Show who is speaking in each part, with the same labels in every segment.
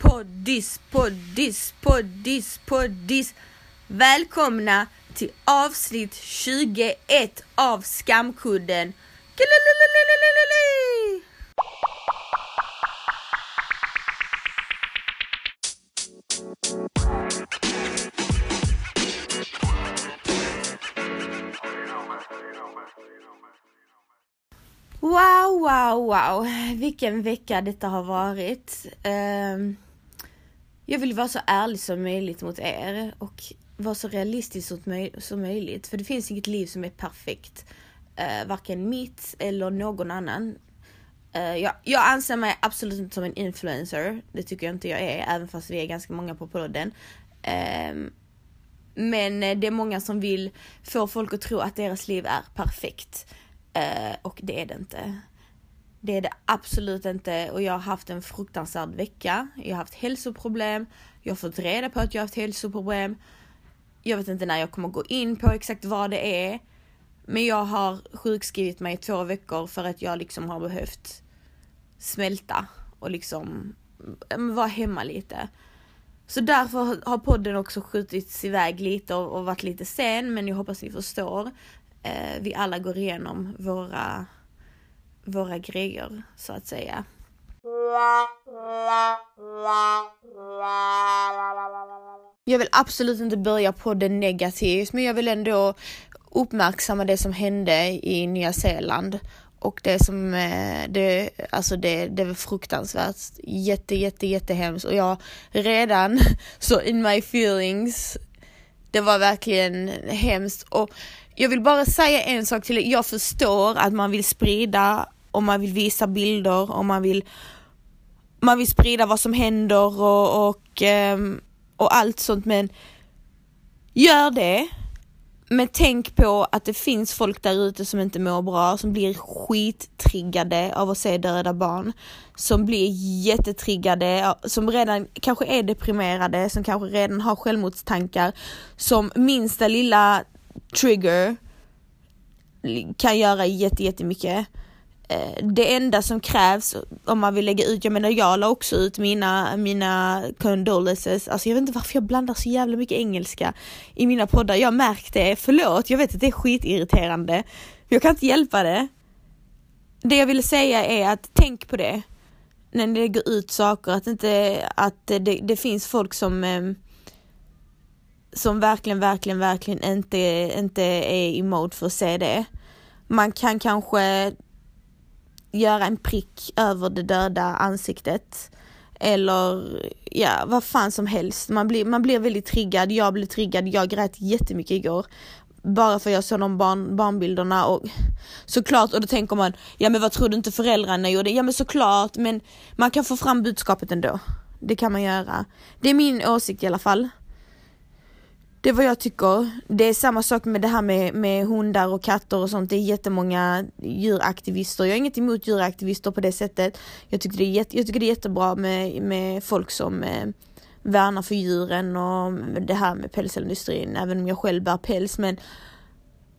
Speaker 1: Poddis, poddis, poddis, poddis. Välkomna till avsnitt 21 av Skamkudden. Wow, wow, wow. Vilken vecka detta har varit. Um jag vill vara så ärlig som möjligt mot er och vara så realistisk som möjligt. För det finns inget liv som är perfekt. Uh, varken mitt eller någon annan. Eh, jag, jag anser mig absolut inte som en influencer. Det tycker jag inte jag är, även fast vi är ganska många på podden. Ehm, men eh, det är många som vill få folk att tro att deras liv är perfekt. Eh, och det är det inte. Det är det absolut inte och jag har haft en fruktansvärd vecka. Jag har haft hälsoproblem. Jag har fått reda på att jag har haft hälsoproblem. Jag vet inte när jag kommer gå in på exakt vad det är. Men jag har sjukskrivit mig i två veckor för att jag liksom har behövt smälta och liksom mm, vara hemma lite. Så därför har podden också skjutits iväg lite och, och varit lite sen men jag hoppas ni förstår. Eh, vi alla går igenom våra, våra grejer så att säga. Jag vill absolut inte börja podden negativt men jag vill ändå uppmärksamma det som hände i Nya Zeeland. Och det som, eh, det, alltså det, det var fruktansvärt. Jätte, jätte, jättehemskt. Och jag redan så in my feelings. Det var verkligen hemskt. Och jag vill bara säga en sak till Jag förstår att man vill sprida och man vill visa bilder och man vill man vill sprida vad som händer och, och, ehm, och allt sånt men gör det men tänk på att det finns folk där ute som inte mår bra, som blir skittriggade av att se döda barn. Som blir jättetriggade, som redan kanske är deprimerade, som kanske redan har självmordstankar. Som minsta lilla trigger kan göra jätte, jättemycket. Eh, det enda som krävs om man vill lägga ut, jag menar jag la också ut mina, mina condolences, alltså jag vet inte varför jag blandar så jävla mycket engelska i mina poddar, jag märkt det, förlåt, jag vet att det är skitirriterande, jag kan inte hjälpa det. Det jag ville säga är att tänk på det, när ni lägger ut saker, att inte, att det, det finns folk som eh, som verkligen, verkligen, verkligen inte, inte är i mode för att se det. Man kan kanske göra en prick över det döda ansiktet. Eller ja, vad fan som helst. Man blir, man blir väldigt triggad, jag blev triggad, jag grät jättemycket igår. Bara för jag såg de barn, barnbilderna och såklart, och då tänker man, ja men vad tror du inte föräldrarna gjorde? Ja men såklart, men man kan få fram budskapet ändå. Det kan man göra. Det är min åsikt i alla fall. Det är vad jag tycker. Det är samma sak med det här med, med hundar och katter och sånt. Det är jättemånga djuraktivister. Jag har inget emot djuraktivister på det sättet. Jag tycker det är, jätte, jag tycker det är jättebra med, med folk som eh, värnar för djuren och det här med pälsindustrin, även om jag själv bär päls. Men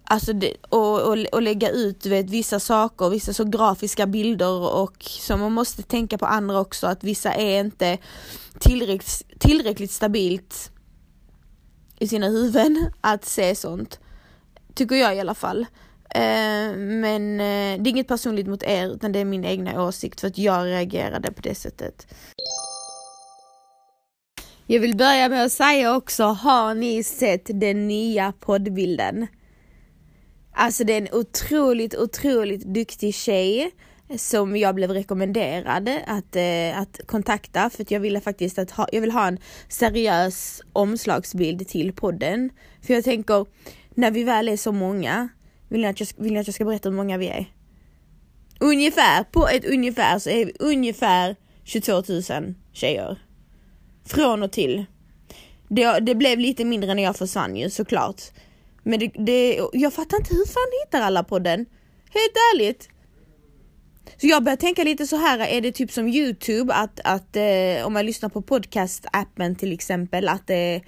Speaker 1: Alltså det, och, och, och lägga ut vet, vissa saker, vissa så grafiska bilder och så man måste tänka på andra också att vissa är inte tillräckligt, tillräckligt stabilt i sina huvuden att se sånt. Tycker jag i alla fall. Eh, men eh, det är inget personligt mot er utan det är min egna åsikt för att jag reagerade på det sättet. Jag vill börja med att säga också, har ni sett den nya poddbilden? Alltså det är en otroligt, otroligt duktig tjej som jag blev rekommenderad att, eh, att kontakta för att jag ville faktiskt att ha, jag vill ha en seriös omslagsbild till podden. För jag tänker, när vi väl är så många, vill ni att jag, vill ni att jag ska berätta hur många vi är? Ungefär, på ett ungefär så är vi ungefär 22 000 tjejer. Från och till. Det, det blev lite mindre när jag försvann ju såklart. Men det, det, jag fattar inte hur fan hittar alla podden? Helt ärligt. Så jag börjar tänka lite så här, är det typ som Youtube att, att eh, om man lyssnar på podcast-appen till exempel att det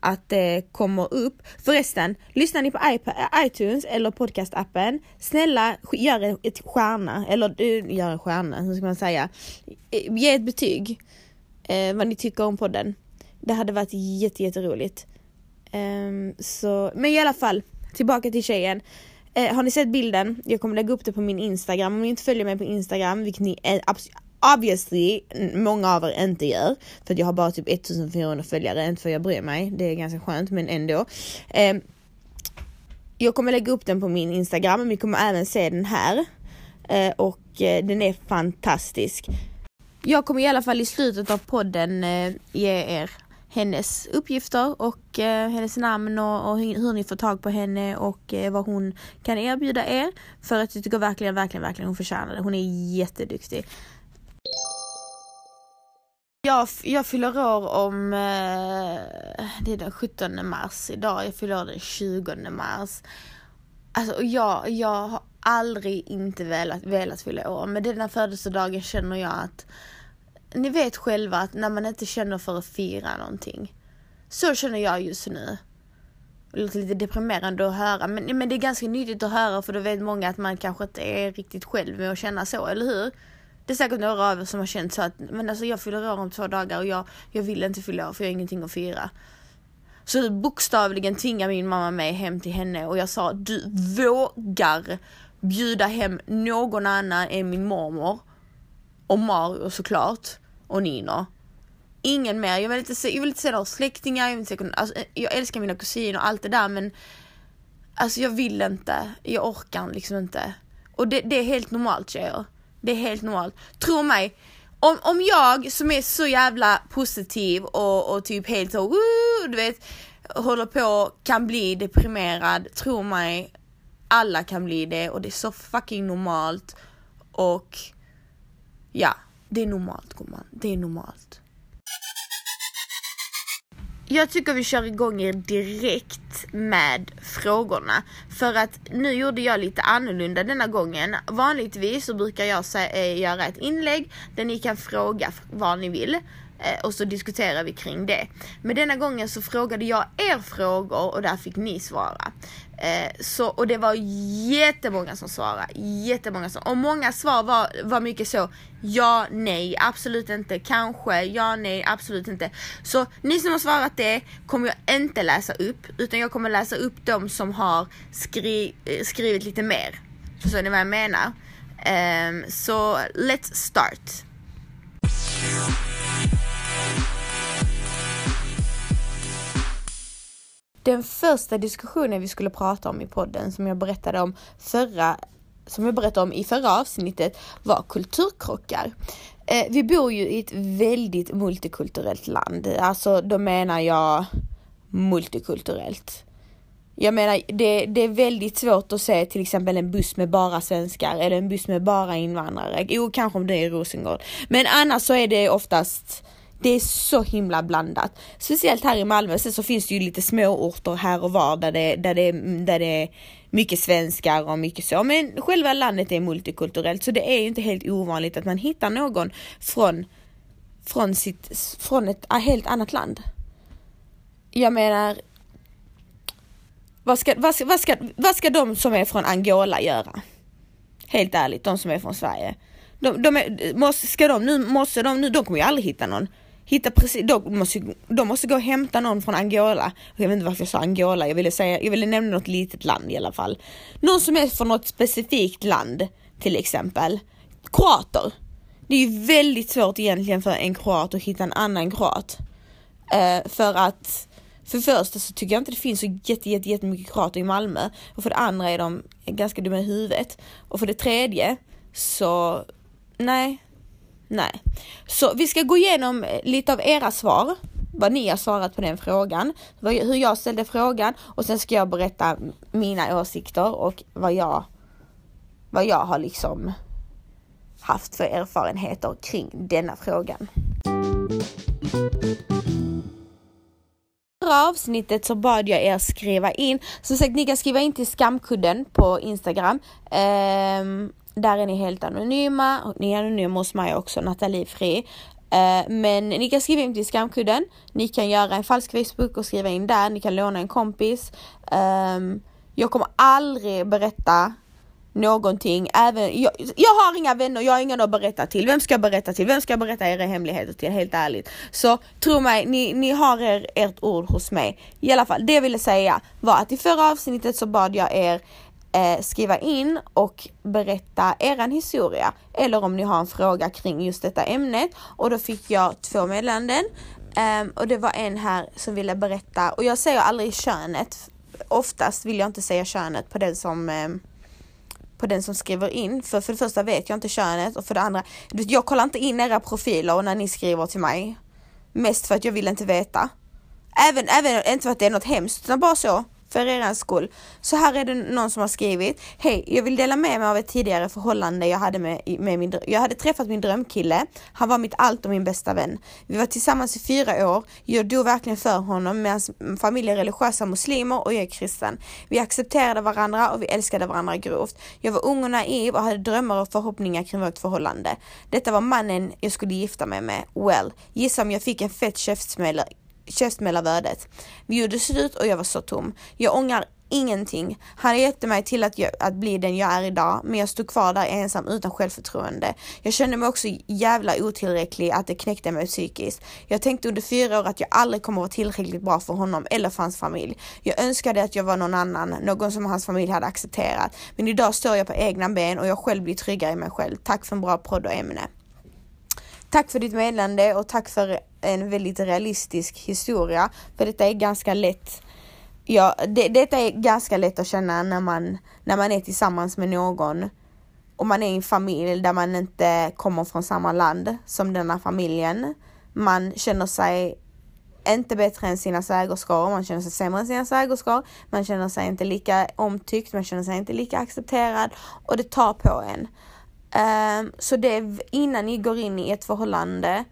Speaker 1: att det kommer upp. Förresten, lyssnar ni på eh, iTunes eller podcast-appen, snälla gör ett stjärna, eller eh, gör en stjärna, hur ska man säga? Eh, ge ett betyg. eh, vad ni tycker om podden. Det hade varit jätte, jätteroligt. Um, så, men i alla fall, tillbaka till tjejen. Eh, har ni sett bilden? Jag kommer lägga upp det på min Instagram. Om ni inte följer mig på Instagram, vilket ni är obviously många av er inte gör. För att jag har bara typ 1400 följare, inte för att jag bryr mig. Det är ganska skönt men ändå. Eh, jag kommer lägga upp den på min Instagram, men vi kommer även se den här. Eh, och eh, den är fantastisk. Jag kommer i alla fall i slutet av podden eh, ge er hennes uppgifter och eh, hennes namn och, och, hur ni får tag på henne och eh, vad hon kan erbjuda er. För att jag tycker verkligen, verkligen, verkligen hon förtjänar det. Hon är jätteduktig. Jag, jag fyller år om, eh, det är den 17 mars idag, jag fyller år den 20 mars. Alltså jag, jag har aldrig inte velat, velat fylla år, men denna födelsedagen känner jag att ni vet själva att när man inte känner för att fira någonting. Så känner jag just nu. Det låter lite deprimerande att höra men, men det är ganska nyttigt att höra för då vet många att man kanske inte är riktigt själv med att känna så, eller hur? Det är säkert några av er som har känt så att men alltså jag fyller år om två dagar och jag, jag vill inte fylla år för jag har ingenting att fira. Så bokstavligen tvingade min mamma mig hem till henne och jag sa du vågar bjuda hem någon annan än min mormor och Mario såklart och Nino. Ingen mer. Jag vill inte se, jag vill inte se några släktingar, jag, vill inte se, alltså, jag älskar mina kusiner och allt det där men alltså jag vill inte, jag orkar liksom inte. Och det, det är helt normalt tjejer. Det är helt normalt. Tro mig, om, om jag som är så jävla positiv och, och typ helt så, woo, du vet, håller på, kan bli deprimerad, tro mig, alla kan bli det och det är så fucking normalt. Och ja, det är normalt gumman, det är normalt. Jag tycker vi kör igång er direkt med frågorna. För att nu gjorde jag lite annorlunda denna gången. Vanligtvis så brukar jag eh, göra ett inlägg där ni kan fråga vad ni vill. Eh, och så diskuterar vi kring det. Men denna gången så frågade jag er frågor och där fick ni svara. Eh, så, och det var jättemånga som svarade, jättemånga som, och många svar var, var mycket så, ja, nej, absolut inte, kanske, ja, nej, absolut inte. Så ni som har svarat det kommer jag inte läsa upp, utan jag kommer läsa upp de som har skri, eh, skrivit lite mer. Förstår ni vad jag menar? Eh, så let's start. Den första diskussionen vi skulle prata om i podden som jag berättade om förra som jag berättade om i förra avsnittet var kulturkrockar. Eh, vi bor ju i ett väldigt multikulturellt land, alltså då menar jag multikulturellt. Jag menar, det, det är väldigt svårt att se till exempel en buss med bara svenskar eller en buss med bara invandrare. Jo, kanske om det är i Rosengård. Men annars så är det oftast det är så himla blandat. Speciellt här i Malmö, sen så finns det ju lite småorter här och var där det, där det, mm, där det är mycket svenskar och mycket så. Men själva landet är multikulturellt så det är ju inte helt ovanligt att man hittar någon från, från, sitt, från ett ah, helt annat land. Jag menar, vad ska, vad, ska, vad, ska, vad ska de som är från Angola göra? Helt ärligt, de som är från Sverige. De, de är, måste, ska de nu, måste de nu, de kommer ju aldrig hitta någon hitta precis, de måste, de måste gå och hämta någon från Angola. Jag vet inte varför jag sa Angola, jag ville säga, jag ville nämna något litet land i alla fall. Någon som är från något specifikt land, till exempel. Kroater. Det är ju väldigt svårt egentligen för en kroat att hitta en annan kroat. Uh, för att för det första så tycker jag inte det finns så jätte, jätte, jättemycket kroater i Malmö och för det andra är de ganska dumma i huvudet. Och för det tredje så, nej, Nej. Så vi ska gå igenom eh, lite av era svar, vad ni har svarat på den frågan, hur jag ställde frågan och sen ska jag berätta mina åsikter och vad jag, vad jag har liksom haft för erfarenheter kring denna frågan. förra avsnittet så bad jag er skriva in, som sagt ni kan skriva in till skamkudden på Instagram. Um, där är ni helt anonyma. Ni är anonyma hos mig också, Nathalie Fri. Uh, men ni kan skriva in till skamkudden. Ni kan göra en falsk Facebook och skriva in där. Ni kan låna en kompis. Um, jag kommer aldrig berätta någonting. Även, jag, jag har inga vänner, jag har ingen att berätta till. Vem ska jag berätta till? Vem ska jag berätta era hemligheter till? Helt ärligt. Så tro mig, ni, ni har er, ert ord hos mig. I alla fall, det jag ville säga var att i förra avsnittet så bad jag er eh, skriva in och berätta eran historia eller om ni har en fråga kring just detta ämnet och då fick jag två meddelanden eh, och det var en här som ville berätta och jag säger aldrig könet. Oftast vill jag inte säga könet på den som eh, på den som skriver in. För för det första vet jag inte könet och för det andra, jag kollar inte in era profiler när ni skriver till mig. Mest för att jag vill inte veta. Även, även inte för att det är något hemskt, utan bara så för er skull. Så här är det någon som har skrivit. Hej, jag vill dela med mig av ett tidigare förhållande jag hade med, med min Jag hade träffat min drömkille. Han var mitt allt och min bästa vän. Vi var tillsammans i fyra år. Jag dog verkligen för honom med hans familj är religiösa muslimer och jag är kristen. Vi accepterade varandra och vi älskade varandra grovt. Jag var ung och naiv och hade drömmar och förhoppningar kring vårt förhållande. Detta var mannen jag skulle gifta mig med. Well, gissa om jag fick en fett käftsmäll käftsmäll. Vi gjorde slut och jag var så tom. Jag ångrar ingenting. Han hjälpte mig till att, jag, att bli den jag är idag, men jag stod kvar där ensam utan självförtroende. Jag kände mig också jävla otillräcklig, att det knäckte mig psykiskt. Jag tänkte under fyra år att jag aldrig kommer vara tillräckligt bra för honom eller för hans familj. Jag önskade att jag var någon annan, någon som hans familj hade accepterat. Men idag står jag på egna ben och jag själv blir tryggare i mig själv. Tack för en bra podd och ämne. Tack för ditt meddelande och tack för en väldigt realistisk historia. För detta är ganska lätt Ja, det, detta är ganska lätt att känna när man, när man är tillsammans med någon och man är i en familj där man inte kommer från samma land som denna familjen. Man känner sig inte bättre än sina svägerskor, man känner sig sämre än sina svägerskor, man känner sig inte lika omtyckt, man känner sig inte lika accepterad och det tar på en. Um, så det innan ni går in i ett förhållande,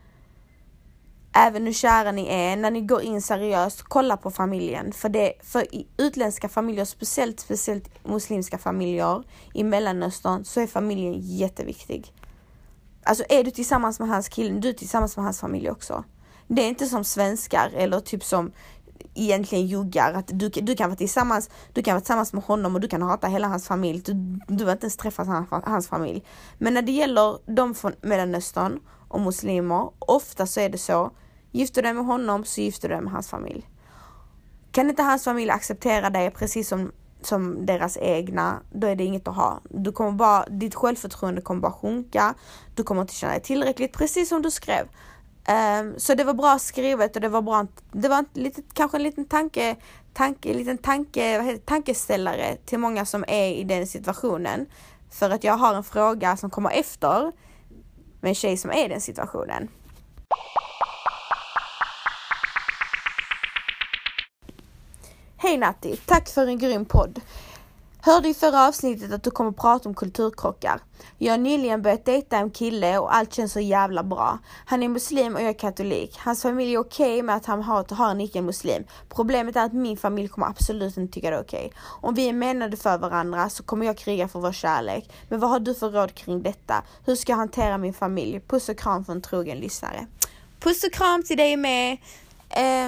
Speaker 1: även hur kära ni är, när ni går in seriöst, kolla på familjen. För, det, för i utländska familjer, speciellt, speciellt muslimska familjer i Mellanöstern, så är familjen jätteviktig. Alltså är du tillsammans med hans kille, du är tillsammans med hans familj också. Det är inte som svenskar eller typ som egentligen juggar. Att du, du, kan vara tillsammans, du kan vara tillsammans med honom och du kan hata hela hans familj. Du, du har inte ens träffat hans, hans familj. Men när det gäller de från Mellanöstern och muslimer, ofta så är det så. Gifter du dig med honom så gifter du dig med hans familj. Kan inte hans familj acceptera dig precis som, som deras egna, då är det inget att ha. Du kommer bara, ditt självförtroende kommer bara sjunka. Du kommer inte känna dig tillräckligt, precis som du skrev. Um, så det var bra skrivet och det var bra, det var lite, kanske en liten tanke, tanke, liten tanke, vad heter, tankeställare till många som är i den situationen. För att jag har en fråga som kommer efter med en tjej som är i den situationen. Hej Natti, tack för en grym podd. Hörde i förra avsnittet att du kommer prata om kulturkrockar. Jag har nyligen börjat dejta en kille och allt känns så jävla bra. Han är muslim och jag är katolik. Hans familj är okej okay med att han har, har en icke-muslim. Problemet är att min familj kommer absolut inte tycka det är okej. Okay. Om vi är menade för varandra så kommer jag kriga för vår kärlek. Men vad har du för råd kring detta? Hur ska jag hantera min familj? Puss och kram från en trogen lyssnare. Puss och kram till dig med.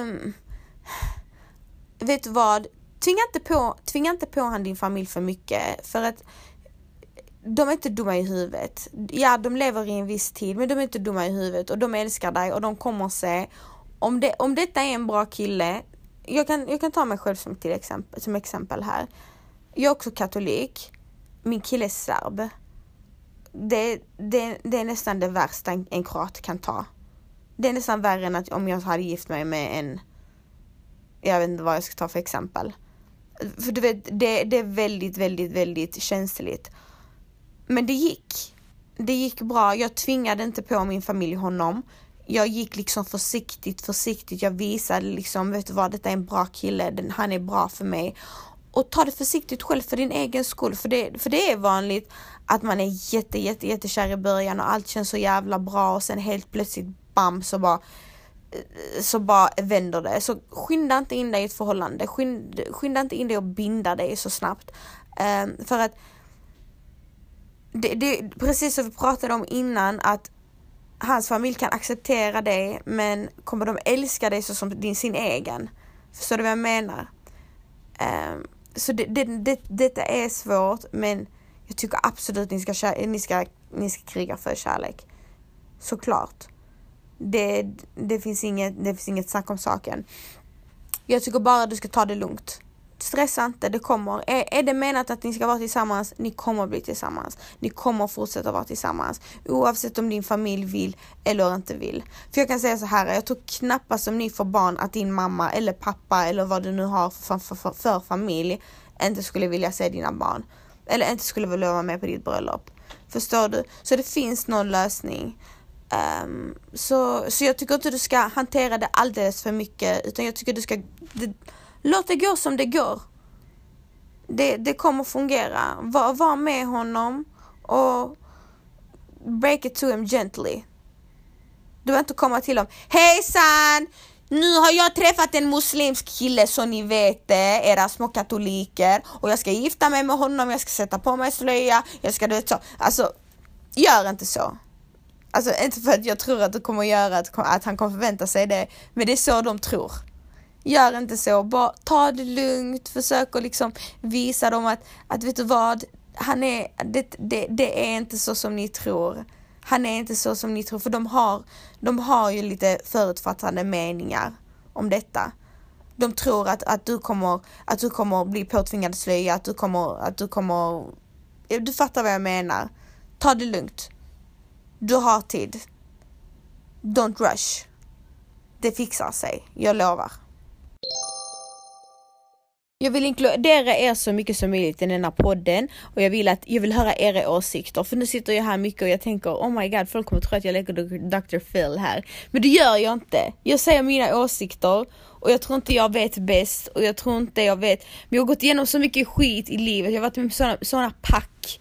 Speaker 1: Um, vet du vad? tvinga inte på, tvinga inte på han din familj för mycket för att de är inte dumma i huvudet. Ja, de lever i en viss tid, men de är inte dumma i huvudet och de älskar dig och de kommer se om, det, om detta är en bra kille. Jag kan, jag kan ta mig själv som, till exempel, som exempel här. Jag är också katolik. Min kille är serb. Det, det, det är nästan det värsta en, kroat kan ta. Det är nästan värre än att om jag hade gift mig med en, jag vet inte vad jag ska ta för exempel. För du vet, det, det är väldigt, väldigt, väldigt känsligt. Men det gick. Det gick bra. Jag tvingade inte på min familj honom. Jag gick liksom försiktigt, försiktigt. Jag visade liksom, vet du vad, detta är en bra kille. Den, han är bra för mig. Och ta det försiktigt själv för din egen skull. För det, för det är vanligt att man är jätte, jätte, jättekär i början och allt känns så jävla bra och sen helt plötsligt bam så bara så bara vänder det. Så skynda inte in dig i ett förhållande. Skynda, skynda inte in dig och binda dig så snabbt. Um, för att det, det, precis som vi pratade om innan att hans familj kan acceptera dig men kommer de älska dig så som din, sin egen? Förstår du vad jag menar? Um, så det, det, det, detta är svårt men Jag tycker absolut ni ska, ni ska, ni ska kriga för kärlek. Såklart. Det, det, finns inget, det finns inget snack om saken. Jag tycker bara du ska ta det lugnt. Stressa inte, det kommer. Är, är det menat att ni ska vara tillsammans, ni kommer bli tillsammans. Ni kommer fortsätta vara tillsammans. Oavsett om din familj vill eller inte vill. För jag kan säga så här, jag tror knappast om ni får barn att din mamma eller pappa eller vad du nu har för, för, för, för familj inte skulle vilja se dina barn. Eller inte skulle vilja vara med på ditt bröllop. Förstår du? Så det finns någon lösning. Um, så, så jag tycker inte du ska hantera det alldeles för mycket utan jag tycker du ska det, Låt det gå som det går. Det, det kommer fungera. Var, var med honom och break it to him gently. Du behöver inte komma till honom. Hejsan! Nu har jag träffat en muslimsk kille så ni vet det, era små katoliker. Och jag ska gifta mig med honom, jag ska sätta på mig slöja, jag ska du vet så. Alltså, gör inte så. Alltså inte för att jag tror att det kommer göra att, att han kommer förvänta sig det, men det är så de tror. Gör inte så, bara ta det lugnt, försök att liksom visa dem att, att vet du vad, han är, det, det, det är inte så som ni tror. Han är inte så som ni tror, för de har, de har ju lite förutfattade meningar om detta. De tror att, att, du kommer, att du kommer bli påtvingad slöja, att du kommer, att du kommer, du fattar vad jag menar. Ta det lugnt. Du har tid. Don't rush. Det fixar sig, jag lovar. Jag vill inkludera er så mycket som möjligt i denna podden och jag vill att jag vill höra era åsikter för nu sitter jag här mycket och jag tänker oh my god folk kommer tro att jag leker Dr. Phil här. Men det gör jag inte. Jag säger mina åsikter och jag tror inte jag vet bäst och jag tror inte jag vet. Men jag har gått igenom så mycket skit i livet. Jag har varit med på sådana, sådana pack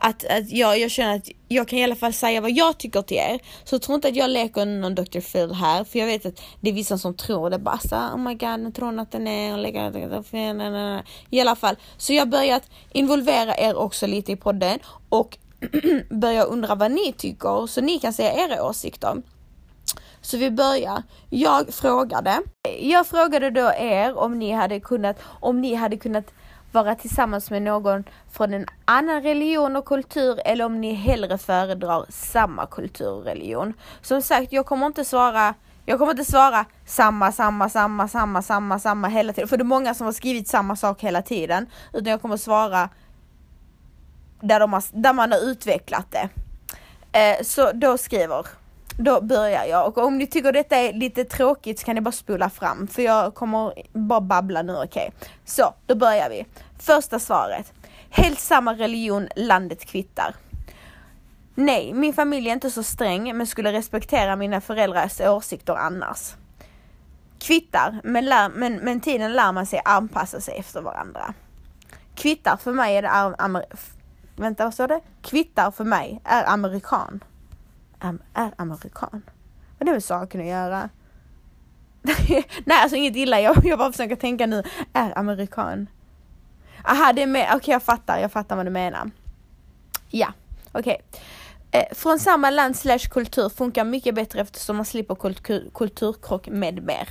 Speaker 1: att, att jag, jag känner att jag kan i alla fall säga vad jag tycker till er. Så tro tror inte att jag leker någon Dr. Phil här, för jag vet att det är vissa som tror det bara så oh my god, nu tror hon att den är och lägger Dr. Phil, I alla fall, så jag börjar börjat involvera er också lite i podden och börja undra vad ni tycker så ni kan säga era åsikter. Så vi börjar. Jag frågade, jag frågade då er om ni hade kunnat, om ni hade kunnat vara tillsammans med någon från en annan religion och kultur eller om ni hellre föredrar samma kultur och religion. Som sagt, jag kommer inte svara jag kommer inte svara samma, samma, samma, samma, samma, samma hela tiden. För det är många som har skrivit samma sak hela tiden. Utan jag kommer svara där, de har, där man har utvecklat det. Eh, så då skriver då börjar jag och om ni tycker detta är lite tråkigt så kan ni bara spola fram för jag kommer bara babbla nu, okej? Okay? Så, då börjar vi. Första svaret. Helt samma religion, landet kvittar. Nej, min familj är inte så sträng men skulle respektera mina föräldrars åsikter annars. Kvittar, men, lär, men, men tiden lär man sig anpassa sig efter varandra. Kvittar för mig är det amer, Vänta, vad står det? Kvittar för mig är amerikan är amerikan. Och det är väl saken att göra? Nej, alltså inget illa. Jag, jag bara försöker tänka nu. Är amerikan. Aha, det är med. Okej, okay, jag fattar. Jag fattar vad du menar. Ja, okej. Okay. Eh, från samma land slash kultur funkar mycket bättre eftersom man slipper kultur, kulturkrock med mer.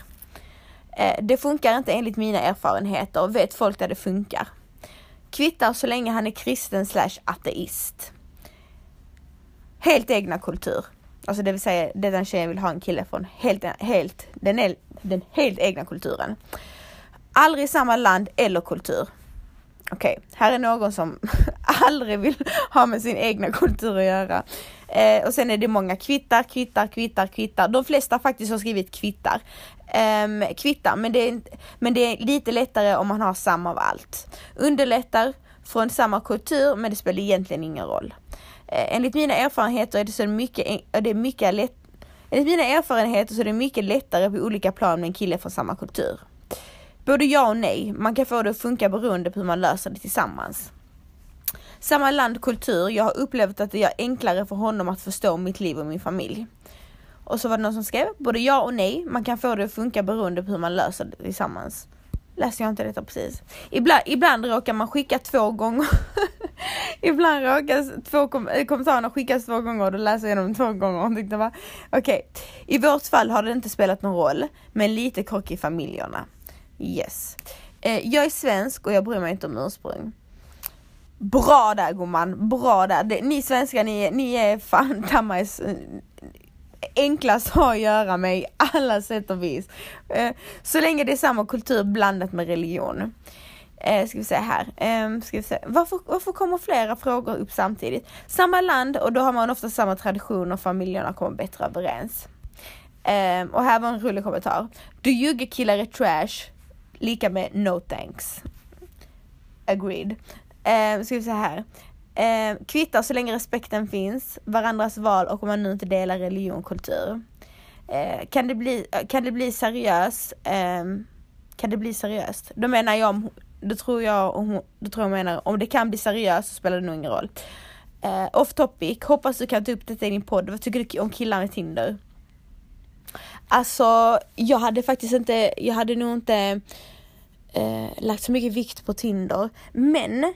Speaker 1: Eh, det funkar inte enligt mina erfarenheter vet folk där det funkar. Kvittar så länge han är kristen slash ateist helt egna kultur. Alltså det vill säga det den tjejen vill ha en kille från helt, helt, den, den helt egna kulturen. Aldrig samma land eller kultur. Okej, okay, här är någon som aldrig vill ha med sin egna kultur att göra. Eh, och sen är det många kvittar, kvittar, kvittar, kvittar. De flesta faktiskt har skrivit kvittar. Eh, kvittar, men det, är, men det är lite lättare om man har samma av allt. Underlättar från samma kultur, men det spelar egentligen ingen roll. Eh, enligt mina erfarenheter är det så mycket, det är mycket lätt, enligt mina erfarenheter så är det mycket lättare på olika plan med en kille från samma kultur. Både ja och nej, man kan få det att funka beroende på hur man löser det tillsammans. Samma land, kultur, jag har upplevt att det gör enklare för honom att förstå mitt liv och min familj. Och så var det någon som skrev, både ja och nej, man kan få det att funka beroende på hur man löser det tillsammans. Läser jag inte detta precis? Ibland, ibland råkar man skicka två gånger Ibland råkar två kom eh, kommentarerna skickas två gånger och då läser jag dem två gånger och tyckte bara okej. Okay. I vårt fall har det inte spelat någon roll, men lite krock i familjerna. Yes. Eh, jag är svensk och jag bryr mig inte om ursprung. Bra där gumman, bra där. Ni svenskar, ni, ni är fan tammas enklast att ha att göra med i alla sätt och vis. Eh, så länge det är samma kultur blandat med religion. Eh, ska vi se här. Eh, ska vi se. Varför, varför kommer flera frågor upp samtidigt? Samma land och då har man ofta samma tradition och familjerna kommer bättre överens. Eh, och här var en rolig kommentar. Du ljuger killar är trash. Lika med no thanks. Agreed. Eh, ska vi se här. Eh, kvittar så länge respekten finns, varandras val och om man nu inte delar religion och kultur. Eh, kan, det bli, eh, kan det bli seriöst? Eh, kan det bli seriöst? Då menar jag om, då tror jag, om, då tror jag menar om det kan bli seriöst så spelar det nog ingen roll. Eh, off topic, hoppas du kan ta upp detta i din podd. Vad tycker du om killar med Tinder? Alltså, jag hade faktiskt inte, jag hade nog inte eh, lagt så mycket vikt på Tinder. Men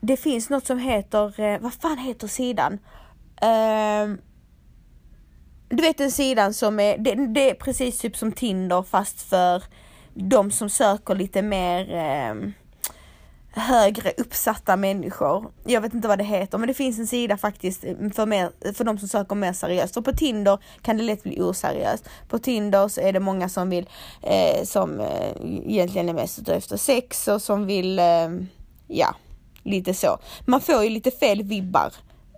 Speaker 1: det finns något som heter, eh, vad fan heter sidan? Uh, du vet den sidan som är, det, det, är precis typ som Tinder fast för de som söker lite mer uh, högre uppsatta människor. Jag vet inte vad det heter men det finns en sida faktiskt mm, för, mer, för de som söker mer seriöst. Och på Tinder kan det lätt bli oseriöst. På Tinder så är det många som vill, eh, som eh, egentligen är mest ute efter sex och som vill, eh, ja Lite så. Man får ju lite fel vibbar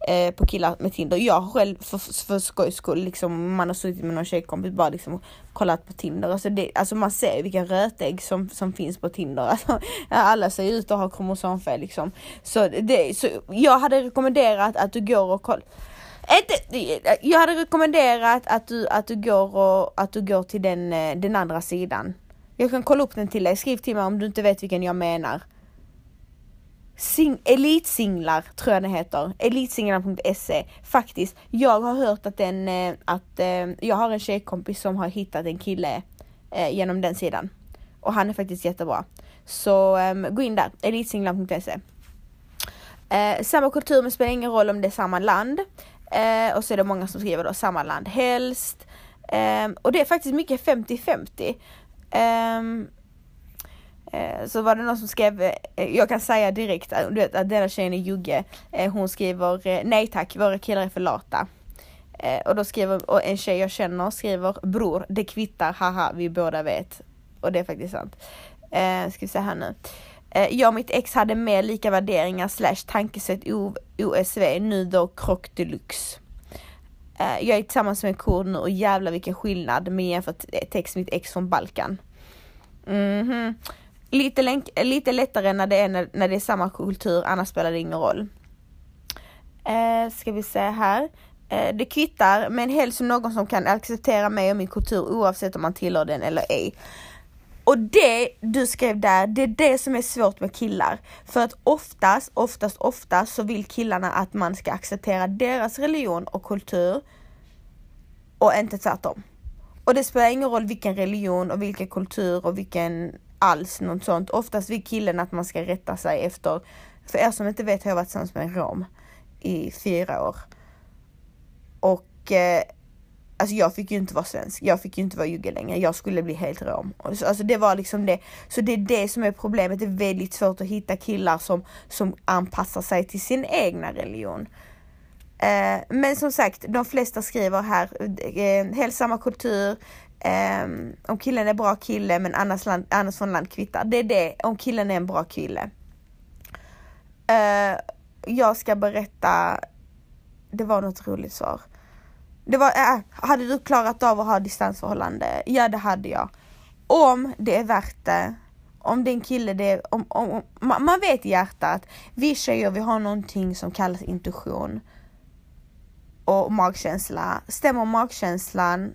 Speaker 1: eh, på killar med Tinder. Jag har själv för, för skojs skull, liksom, man har suttit med någon tjejkompis bara liksom kollat på Tinder. Alltså, det, alltså man ser vilka rötägg som, som finns på Tinder. Alltså, alla ser ut att ha kromosomfel liksom. Så, det, så jag hade rekommenderat att du går och kollar jag hade rekommenderat att du, att du, går, och, att du går till den, eh, den andra sidan. Jag kan kolla upp den till dig, skriv till mig om du inte vet vilken jag menar. Sing elitsinglar tror jag den heter. Elitsinglarna.se. Faktiskt, jag har hört att den, eh, att eh, jag har en tjejkompis som har hittat en kille eh, genom den sidan. Och han är faktiskt jättebra. Så um, gå in där, elitsinglar.se. Samma kultur men spelar ingen roll om det är samma land. Och så är det många som skriver då samma land helst. Ehm, och det är faktiskt mycket 50-50. Eh, så var det någon som skrev, eh, jag kan säga direkt du vet att denna tjejen är Jugge. Eh, hon skriver nej tack, våra killar är för lata. Och då skriver, och en tjej jag känner skriver bror, det kvittar, haha, vi båda vet. Och det är faktiskt sant. Ska vi se här nu. Jag och mitt ex hade mer lika värderingar slash tankesätt OSV, nu då krock deluxe. Jag är tillsammans med en kurd nu och jävlar vilken skillnad med jämfört text mitt ex från Balkan. Mm -hmm. Lite, länk, lite lättare när det, är, när, när det är samma kultur, annars spelar det ingen roll. Eh, ska vi se här. Eh, det kvittar, men helst någon som kan acceptera mig och min kultur oavsett om man tillhör den eller ej. Och det du skrev där, det är det som är svårt med killar. För att oftast, oftast, oftast så vill killarna att man ska acceptera deras religion och kultur och inte tvärtom. Och det spelar ingen roll vilken religion och vilken kultur och vilken alls något sånt. Oftast vill killen att man ska rätta sig efter, för er som inte vet har jag varit tillsammans med en rom i fyra år. Och eh, Alltså jag fick ju inte vara svensk, jag fick ju inte vara jugge längre, jag skulle bli helt rom. Alltså det var liksom det. Så det är det som är problemet, det är väldigt svårt att hitta killar som, som anpassar sig till sin egna religion. Eh, men som sagt, de flesta skriver här, eh, helt samma kultur, Um, om killen är bra kille men annars, land, annars från land kvittar. Det är det, om killen är en bra kille. Uh, jag ska berätta, det var något roligt svar. Det var, äh, hade du klarat av att ha distansförhållande? Ja det hade jag. Om det är värt det. Om det är en kille, det är, om, om, om man, man vet i hjärtat, vi tjejer vi har någonting som kallas intuition och magkänsla. Stämmer magkänslan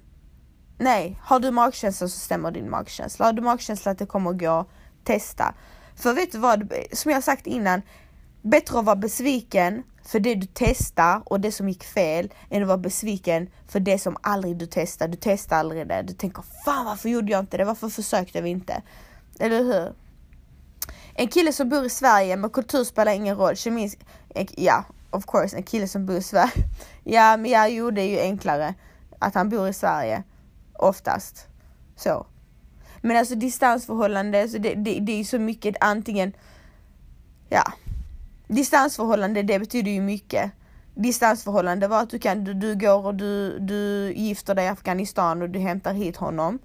Speaker 1: Nej, har du magkänsla så stämmer din magkänsla. Har du magkänsla att det kommer att gå, testa. För vet du vad, som jag sagt innan, bättre att vara besviken för det du testar och det som gick fel än att vara besviken för det som aldrig du testar. Du testar aldrig det. Du tänker fan varför gjorde jag inte det? Varför försökte vi inte? Eller hur? En kille som bor i Sverige, men kultur spelar ingen roll. kemi... ja, of course, en kille som bor i Sverige. Ja, men ja, jo, det är ju enklare att han bor i Sverige. Oftast. Så. Men alltså distansförhållande, så det, det, det är så mycket antingen, ja. distansförhållande det betyder ju mycket. Distansförhållande var att du kan, du, du går och du, du gifter dig i Afghanistan och du hämtar hit honom.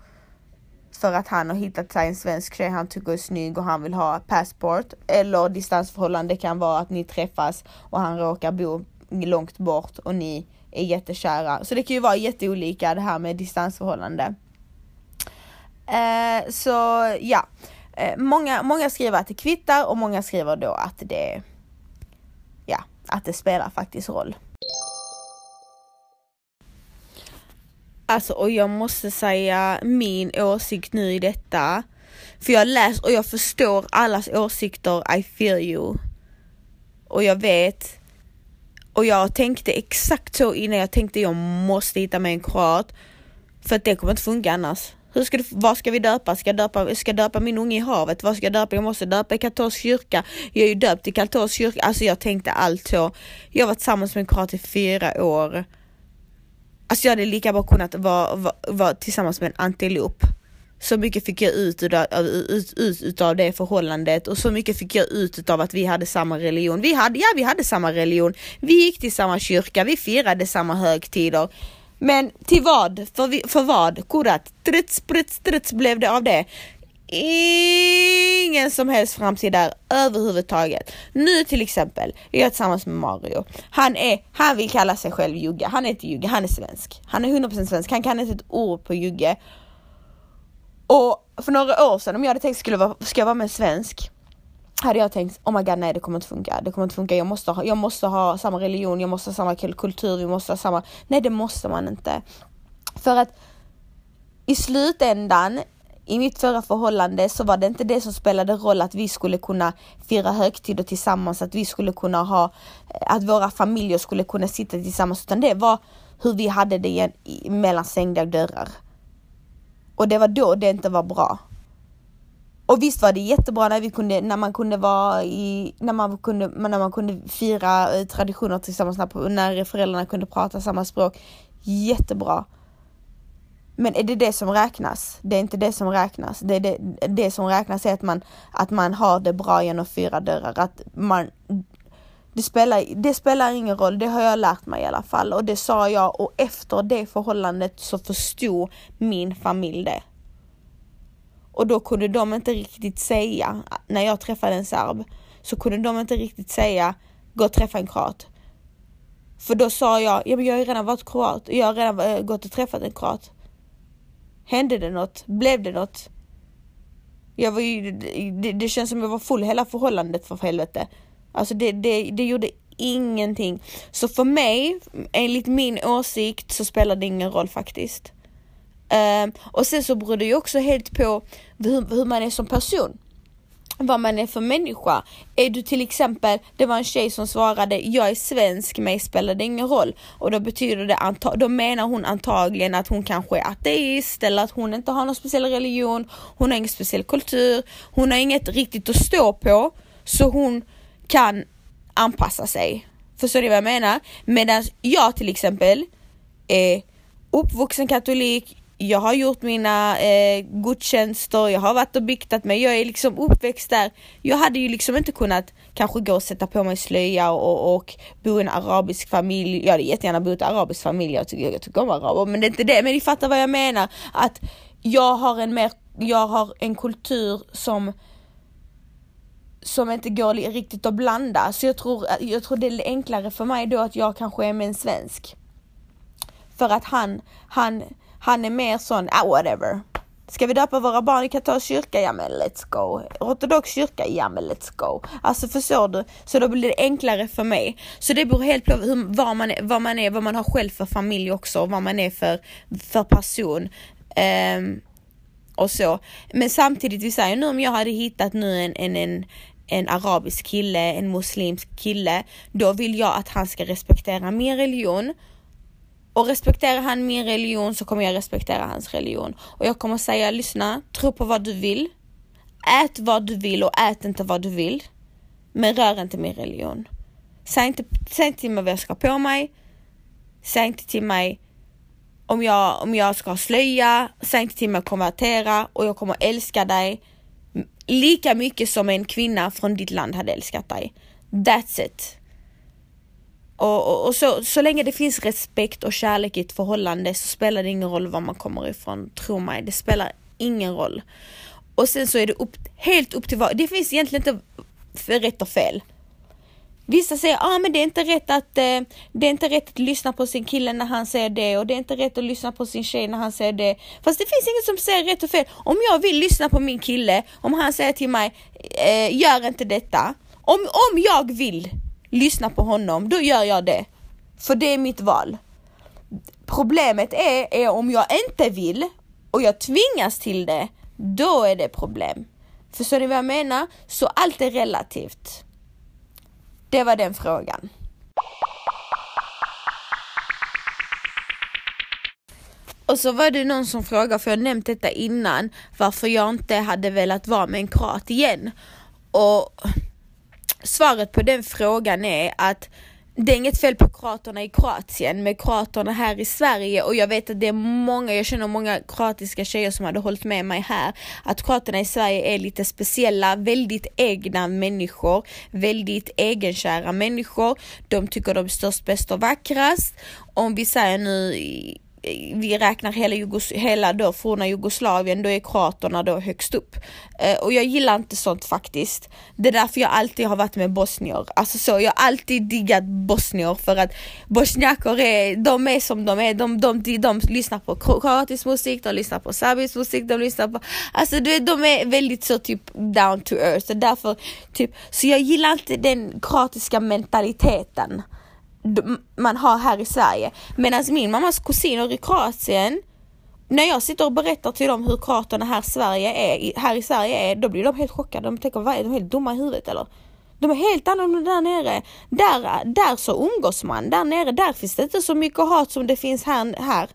Speaker 1: För att han har hittat sig en svensk tjej han tycker är snygg och han vill ha passport. Eller distansförhållande kan vara att ni träffas och han råkar bo långt bort och ni är jättekära. Så det kan ju vara jätteolika det här med distansförhållande. Eh, så ja, eh, många, många skriver att det kvittar och många skriver då att det, ja, att det spelar faktiskt roll. Alltså och jag måste säga min åsikt nu i detta. För jag läser och jag förstår allas åsikter, I feel you. Och jag vet och jag tänkte exakt så innan jag tänkte jag måste hitta mig en kroat. För att det kommer inte funka annars. Hur ska du? vad ska vi döpa? Ska jag döpa, ska jag döpa min unge i havet? Vad ska jag döpa? Jag måste döpa i katolsk kyrka. Jag är ju döpt i katolsk kyrka. Alltså jag tänkte allt så. Jag var tillsammans med en kroat i fyra år. Alltså jag hade lika bra kunnat vara, vara, vara tillsammans med en antilop. Så mycket fick jag ut utav, ut, ut, utav det förhållandet och så mycket fick jag ut utav att vi hade samma religion. Vi hade, ja vi hade samma religion. Vi gick till samma kyrka, vi firade samma högtider. Men till vad? För, vi, för vad? Kurat, struts, struts, struts blev det av det. Ingen som helst framtid där överhuvudtaget. Nu till exempel, jag är tillsammans med Mario. Han är, han vill kalla sig själv jugge. Han är inte jugge, han är svensk. Han är 100% svensk, han kan inte ett ord på jugge. Och för några år sedan om jag hade tänkt skulle vara, ska jag vara med en svensk hade jag tänkt, oh my god nej det kommer inte funka, det kommer inte funka, jag måste ha, jag måste ha samma religion, jag måste ha samma kultur, vi måste ha samma, nej det måste man inte. För att i slutändan, i mitt förra förhållande så var det inte det som spelade roll att vi skulle kunna fira högtider tillsammans, att vi skulle kunna ha, eh, att våra familjer skulle kunna sitta tillsammans, utan det var hur vi hade det mellan stängda dörrar. Och det var då det inte var bra. Och visst var det jättebra när vi kunde, när man kunde vara i, när man kunde, när man kunde fira eh, traditioner tillsammans, när, när föräldrarna kunde prata samma språk. Jättebra. Men är det det som räknas? Det är inte det som räknas. Det, är det, det som räknas är att man, att man har det bra genom fyra dörrar. Att man, det, spelar, det spelar ingen roll, det har jag lärt mig i alla fall. Och det sa jag och efter det förhållandet så förstod min familj det. Och då kunde de inte riktigt säga, när jag träffade en serb, så kunde de inte riktigt säga gå och träffa en kroat. För då sa jag, ja men jag har ju redan varit kroat, jag har redan eh, gått och träffat en kroat. Hände det något? Blev det något? Jag var ju, det, det känns som jag var full hela förhållandet för helvete. Alltså det, det, det gjorde ingenting. Så för mig, enligt min åsikt, så spelar det ingen roll faktiskt. Uh, och sen så beror det ju också helt på hur, hur, man är som person. Vad man är för människa. Är du till exempel, det var en tjej som svarade, jag är svensk, mig spelar det ingen roll. Och då betyder det, då menar hon antagligen att hon kanske är ateist eller att hon inte har någon speciell religion, hon har ingen speciell kultur, hon har inget riktigt att stå på. Så hon kan anpassa sig. Förstår ni vad jag menar? Medan jag till exempel är uppvuxen katolik, jag har gjort mina eh, gudstjänster, jag har varit och biktat mig, jag är liksom uppväxt där. Jag hade ju liksom inte kunnat kanske gå och sätta på mig slöja och, och bo i en arabisk familj. Jag hade jättegärna bott i en arabisk familj, jag tycker, jag tycker om araber, men det är inte det. Men ni fattar vad jag menar. Att jag har en mer, jag har en kultur som som inte går riktigt att blanda. Så jag tror, eh, jag tror det är enklare för mig då att jag kanske är med en svensk. För att han, han, han är mer sån, ah whatever. Ska vi döpa våra barn i katolsk kyrka? Ja men let's go. Ortodox kyrka? Ja men let's go. Alltså förstår du? Så då blir det enklare för mig. Så det beror helt på hur, vad, man är, vad man är, vad man har själv för familj också, vad man är för, för person. Um, och så. Men samtidigt, vi säger nu om jag hade hittat nu en, en, en en arabisk kille, en muslimsk kille, då vill jag att han ska respektera min religion. Och respekterar han min religion så kommer jag respektera hans religion. Och jag kommer säga, lyssna, tro på vad du vill. Ät vad du vill och ät inte vad du vill. Men rör inte min religion. Säg inte, säg inte till mig vad jag ska på mig. Säg inte till mig om jag, om jag ska ha slöja. Säg inte till mig att konvertera och jag kommer älska dig lika mycket som en kvinna från ditt land hade älskat dig. That's it. Och, och, och, så, så länge det finns respekt och kärlek i ett förhållande så spelar det ingen roll var man kommer ifrån, tro mig. Det spelar ingen roll. Och sen så är det upp, helt upp till var, det finns egentligen inte för rätt och fel. Vissa säger ah, men det är inte rätt att eh, det är inte rätt att lyssna på sin kille när han säger det och det är inte rätt att lyssna på sin tjej när han säger det. Fast det finns inget som säger rätt och fel. Om jag vill lyssna på min kille, om han säger till mig eh, gör inte detta. Om, om jag vill lyssna på honom, då gör jag det. För det är mitt val. Problemet är, är om jag inte vill och jag tvingas till det, då är det problem. Förstår ni vad jag menar? Så allt är relativt. Det var den frågan. Och så var det någon som frågade, för jag har nämnt detta innan, varför jag inte hade velat vara med en kroat igen. Och svaret på den frågan är att det är inget fel på kroaterna i Kroatien, men kroaterna här i Sverige och jag vet att det är många, jag känner många kroatiska tjejer som hade hållit med mig här, att kroaterna i Sverige är lite speciella, väldigt egna människor, väldigt egenkära människor. De tycker de är störst, bäst och vackrast. Om vi säger nu vi räknar hela, Jugos hela då forna Jugoslavien, då är kroaterna då högst upp. Eh, och jag gillar inte sånt faktiskt. Det är därför jag alltid har varit med bosnier. Alltså så, jag har alltid diggat bosnier för att bosniaker är, de är som de är. De, de, de, de lyssnar på kroatisk musik, de lyssnar på serbisk musik, de lyssnar på, alltså du de är väldigt så typ down to earth. Så därför, typ, så jag gillar inte den kroatiska mentaliteten man har här i Sverige. Medan min mammas kusiner i Kroatien, när jag sitter och berättar till dem hur kroaterna här, Sverige är, här i Sverige är, då blir de helt chockade. De tänker, vad är de helt dumma i huvudet eller? De är helt annorlunda där nere. Där, där så umgås man. Där nere, där finns det inte så mycket hat som det finns här. här.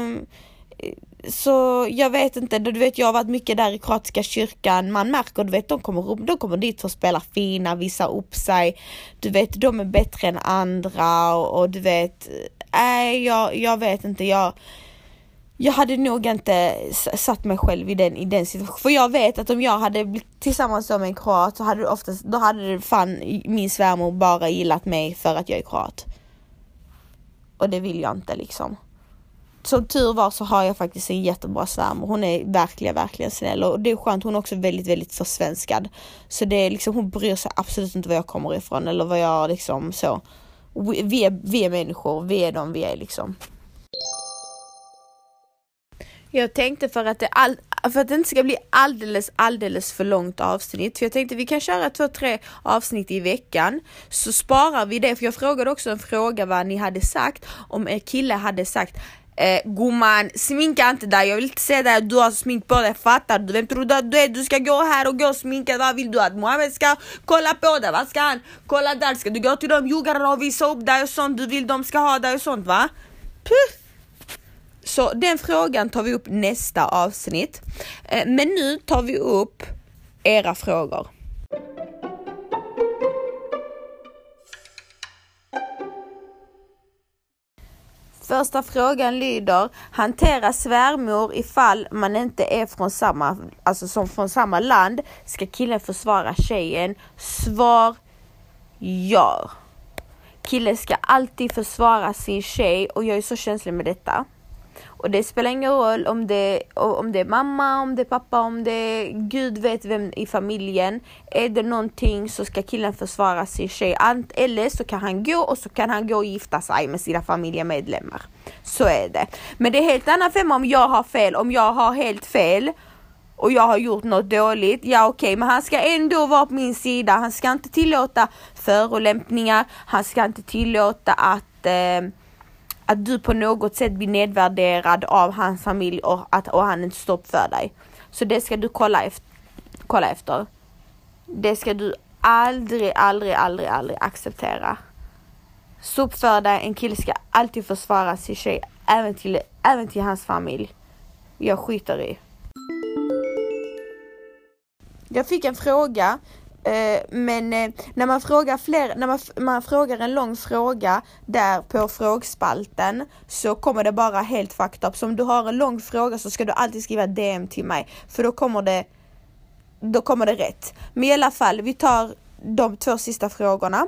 Speaker 1: Um, så jag vet inte, du vet jag har varit mycket där i kroatiska kyrkan, man märker, du vet de kommer, de kommer dit för att spela fina, visa upp sig, du vet de är bättre än andra och, och du vet, nej äh, jag, jag vet inte, jag jag hade nog inte satt mig själv i den, i den situationen. För jag vet att om jag hade blivit tillsammans med en kroat så hade det oftast, då hade fan min svärmor bara gillat mig för att jag är kroat. Och det vill jag inte liksom som tur var så har jag faktiskt en jättebra svärmor. Hon är verkligen, verkligen snäll och det är skönt. Hon är också väldigt, väldigt försvenskad. Så det är liksom, hon bryr sig absolut inte var jag kommer ifrån eller vad jag liksom så. Vi är, vi är människor, vi är de vi är liksom. Jag tänkte för att, det all, för att det inte ska bli alldeles, alldeles för långt avsnitt, för jag tänkte vi kan köra två, tre avsnitt i veckan, så sparar vi det, för jag frågade också en fråga vad ni hade sagt, om er kille hade sagt Eh, gumman, sminka inte dig, jag vill inte se dig du har smink på dig, fattar du? Vem tror du att du är? Du ska gå här och gå och sminka, vad vill du att Mohammed ska kolla på dig? Vad ska han kolla där? Ska du gå till de juggarna och visa upp dig och sånt du vill de ska ha dig och sånt va? Puh. Så den frågan tar vi upp nästa avsnitt. Eh, men nu tar vi upp era frågor. Första frågan lyder, hantera svärmor ifall man inte är från samma, alltså som från samma land. Ska killen försvara tjejen? Svar ja. Killen ska alltid försvara sin tjej och jag är så känslig med detta. Och det spelar ingen roll om det, om det är mamma, om det är pappa, om det är gud vet vem i familjen. Är det någonting så ska killen försvara sin tjej. Eller så kan han gå och så kan han gå och gifta sig med sina familjemedlemmar. Så är det. Men det är helt annan femma om jag har fel, om jag har helt fel och jag har gjort något dåligt, ja okej, okay, men han ska ändå vara på min sida. Han ska inte tillåta förolämpningar, han ska inte tillåta att eh, att du på något sätt blir nedvärderad av hans familj och att och han inte står upp för dig. Så det ska du kolla efter. Kolla efter. Det ska du aldrig, aldrig, aldrig, aldrig acceptera. Stå upp för dig. En kille ska alltid försvara sin tjej, även till, även till hans familj. Jag skiter i. Jag fick en fråga Eh, men eh, när man frågar fler, när man, man frågar en lång fråga där på frågspalten så kommer det bara helt fucked up. Så om du har en lång fråga så ska du alltid skriva DM till mig för då kommer det då kommer det rätt. Men i alla fall, vi tar de två sista frågorna.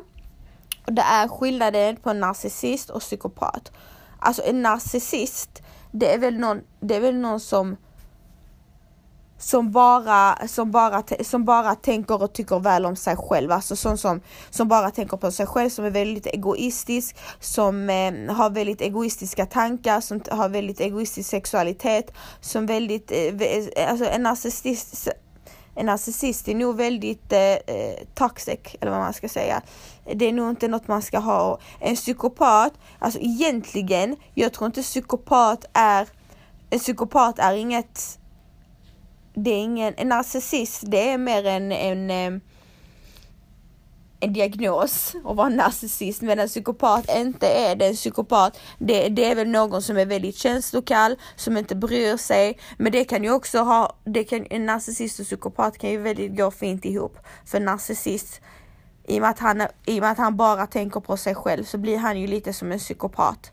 Speaker 1: Och det är skillnaden på narcissist och psykopat. Alltså en narcissist, det är väl någon, det är väl någon som som bara, som, bara, som bara tänker och tycker väl om sig själv, alltså sån som, som bara tänker på sig själv, som är väldigt egoistisk, som eh, har väldigt egoistiska tankar, som har väldigt egoistisk sexualitet, som väldigt, eh, eh alltså en narcissist, en narcissist är nog väldigt eh, eh, toxic, eller vad man ska säga. Det är nog inte något man ska ha. En psykopat, alltså egentligen, jag tror inte psykopat är, en psykopat är inget det är ingen, en narcissist det är mer en, en, en diagnos att vara narcissist medan en psykopat inte är det. En psykopat det, det är väl någon som är väldigt känslokall, som inte bryr sig. Men det kan ju också ha, det kan, en narcissist och psykopat kan ju väldigt gå fint ihop. För narcissist, i och, med att han, i och med att han bara tänker på sig själv så blir han ju lite som en psykopat.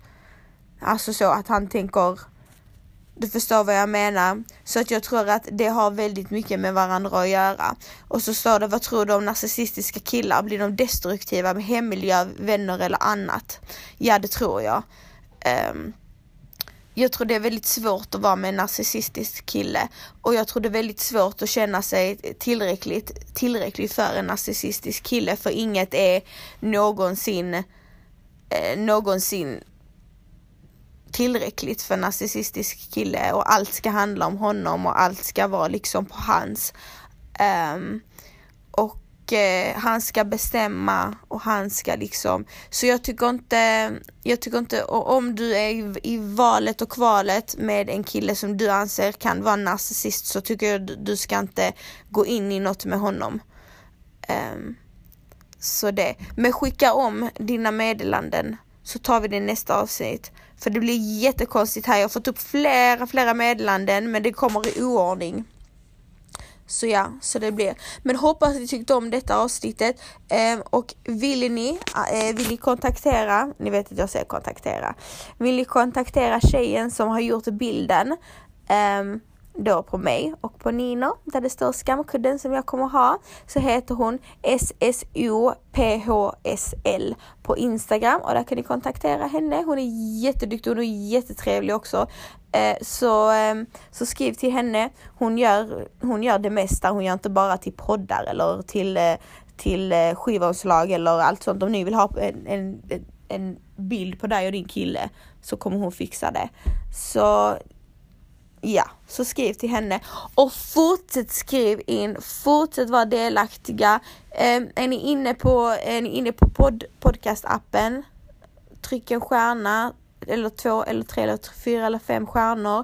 Speaker 1: Alltså så att han tänker du förstår vad jag menar. Så att jag tror att det har väldigt mycket med varandra att göra. Och så står det, vad tror du om narcissistiska killar? Blir de destruktiva med hemmiljö, vänner eller annat? Ja, det tror jag. Um, jag tror det är väldigt svårt att vara med en narcissistisk kille och jag tror det är väldigt svårt att känna sig tillräckligt, tillräckligt för en narcissistisk kille för inget är någonsin, eh, någonsin tillräckligt för narcissistisk kille och allt ska handla om honom och allt ska vara liksom på hans. Um, och uh, han ska bestämma och han ska liksom, så jag tycker inte, jag tycker inte, och om du är i, i valet och kvalet med en kille som du anser kan vara narcissist så tycker jag du, du ska inte gå in i något med honom. Um, så det, men skicka om dina meddelanden så tar vi det i nästa avsnitt. För det blir jättekonstigt här. Jag har fått upp flera, flera meddelanden men det kommer i oordning. Så ja, så det blir. Men hoppas att ni tyckte om detta avsnittet eh, och vill ni, eh, vill ni kontaktera, ni vet att jag säger kontaktera, vill ni kontaktera tjejen som har gjort bilden eh, då på mig och på Nino där det står skamkudden som jag kommer ha så heter hon SSOPHSL på Instagram och där kan ni kontaktera henne. Hon är jätteduktig och hon är jättetrevlig också. Eh, så, ehm, så skriv till henne. Hon gör, hon gör det mesta. Hon gör inte bara till poddar eller till, eh, till eh, skivomslag eller allt sånt. Om ni vill ha en, en, en bild på dig och din kille så kommer hon fixa det. Så ja, så skriv till henne och fortsätt skriv in, fortsätt vara delaktiga. Um, är ni inne på, är ni inne på pod, podcastappen, tryck en stjärna eller två eller tre eller fyra eller fem stjärnor.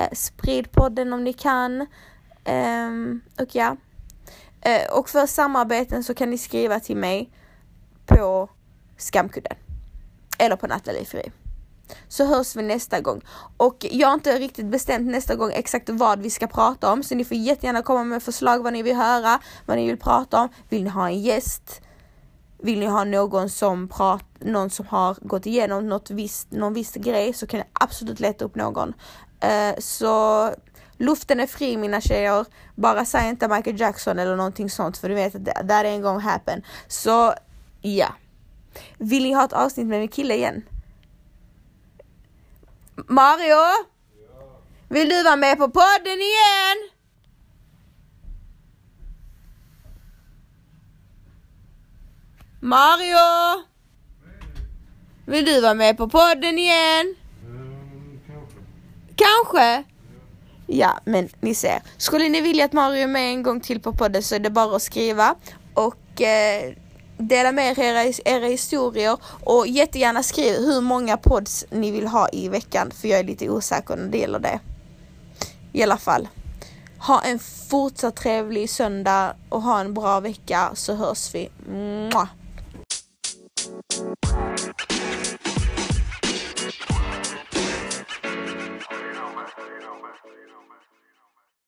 Speaker 1: Uh, sprid podden om ni kan. Um, och ja. Uh, och för samarbeten så kan ni skriva till mig på Skamkudden. Eller på Nathalie Fri så hörs vi nästa gång. Och jag har inte riktigt bestämt nästa gång exakt vad vi ska prata om, så ni får jättegärna komma med förslag vad ni vill höra, vad ni vill prata om. Vill ni ha en gäst? Vill ni ha någon som, prat, någon som har gått igenom något visst, någon viss grej så kan jag absolut leta upp någon. Uh, så luften är fri mina tjejer. Bara säg inte Michael Jackson eller någonting sånt för du vet att det där är en gång happen. Så ja. Vill ni ha ett avsnitt med min kille igen? Mario? Ja. Vill du vara med på podden igen? Mario? Vill du vara med på podden igen?
Speaker 2: Mm, kanske.
Speaker 1: Kanske? Ja, men ni ser. Skulle ni vilja att Mario är med en gång till på podden så är det bara att skriva. Och eh, dela med er era, era historier och jättegärna skriv hur många pods ni vill ha i veckan för jag är lite osäker när det gäller det. I alla fall. Ha en fortsatt trevlig söndag och ha en bra vecka så hörs vi. Mua!